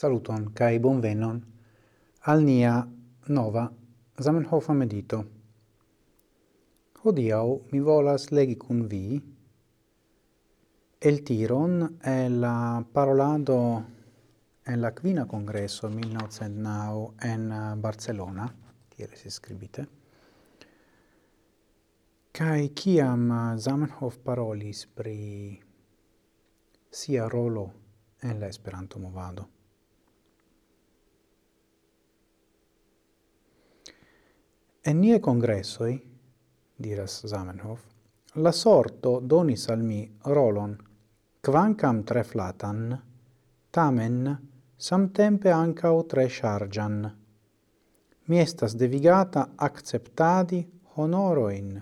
Saluton kai bonvenon al nia nova Zamenhof medito. Hodiau mi volas legi cun vi el tiron e la parolado en la quina congresso 1909 en eh, Barcelona, tiere si scribite. Kai kiam eh, Zamenhof parolis pri sia rolo en la Esperanto movado. En nie congressoi, diras Zamenhof, la sorto donis al mi rolon, quancam tre flatan, tamen samtempe ancao tre chargian. Mi estas devigata acceptadi honoroin,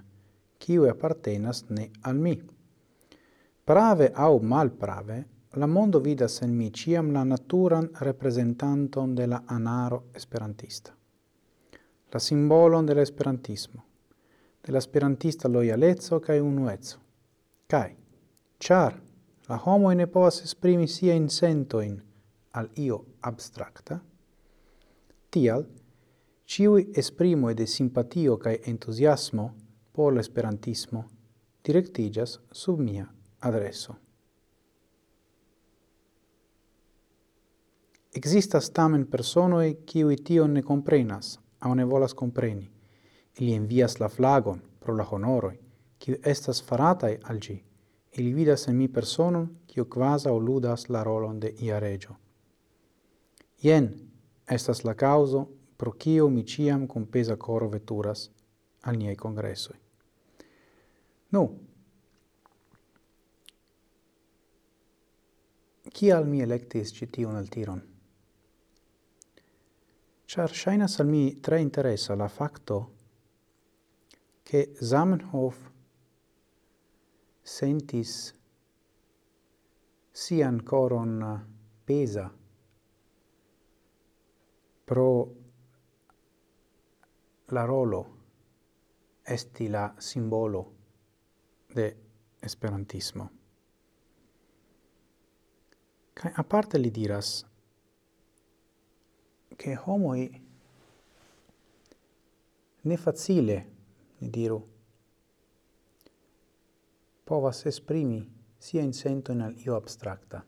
quiu appartenas ne al mi. Prave au malprave, la mondo vidas en mi ciam la naturan representanton de la anaro esperantista la simbolon de esperantismo, de la esperantista loialeco kaj unueco. Kaj, char la homo ne povas esprimi sia in sentoin al io abstracta, tial ciui esprimo de simpatio cae entusiasmo por l'esperantismo directigas sub mia adreso. Existas tamen personoi ciui tion ne comprenas au ne volas compreni. Ili envias la flagon pro la honoroi, kiu estas faratai al gi. Ili vidas en mi personum, kiu quasa o ludas la rolon de ia regio. Ien estas la causo pro kio mi ciam cum pesa coro veturas al niei congressoi. Nu, Cial mi electis citiun altiron? Char shainas al mi tre interessa la facto che Zamenhof sentis sian coron pesa pro la rolo esti la simbolo de esperantismo. Kaj aparte li diras che homoi ne facile, ne diru, povas esprimi sia in sento in al io abstracta.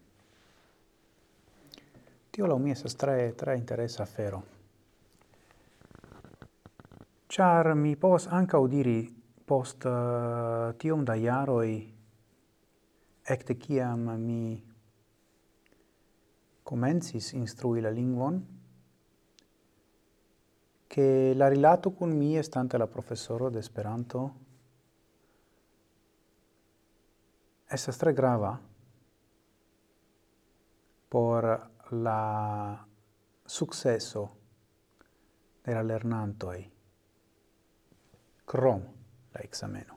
Tio la mia estas tre, tre interessa afero. Char mi povas anca udiri post uh, tiom da jaroi ecte ciam mi comencis instrui la lingvon, che la rilato con mi estante la professoro de Esperanto estas tre grava por la successo de la lernantoj krom la exameno.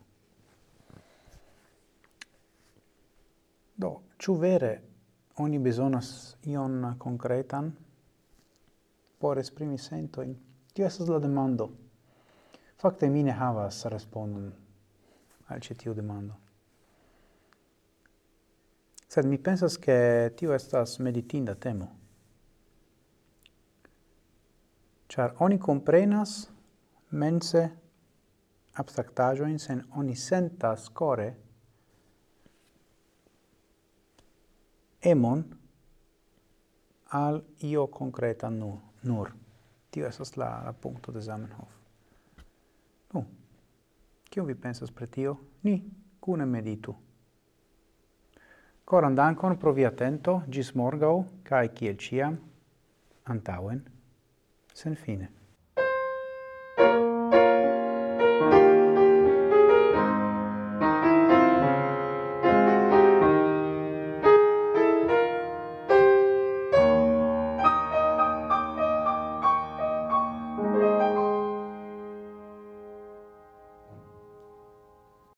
Do, ĉu vere oni bezonas ion concretan por esprimi in Tio estas la demando. Fakte mi ne havas respondon al ĉi tiu demando. Sed mi pensas ke tio estas meditinda temo. Ĉar oni komprenas mense abstraktaĵojn sen oni sentas kore emon al io concreta nur. nur. Tio esas la, la punto de Zamenhof. Nu, kio vi pensas pre tio? Ni cune meditu. Coran dankon pro vi atento, gis morgau, cae kiel ciam, antauen, sen fine.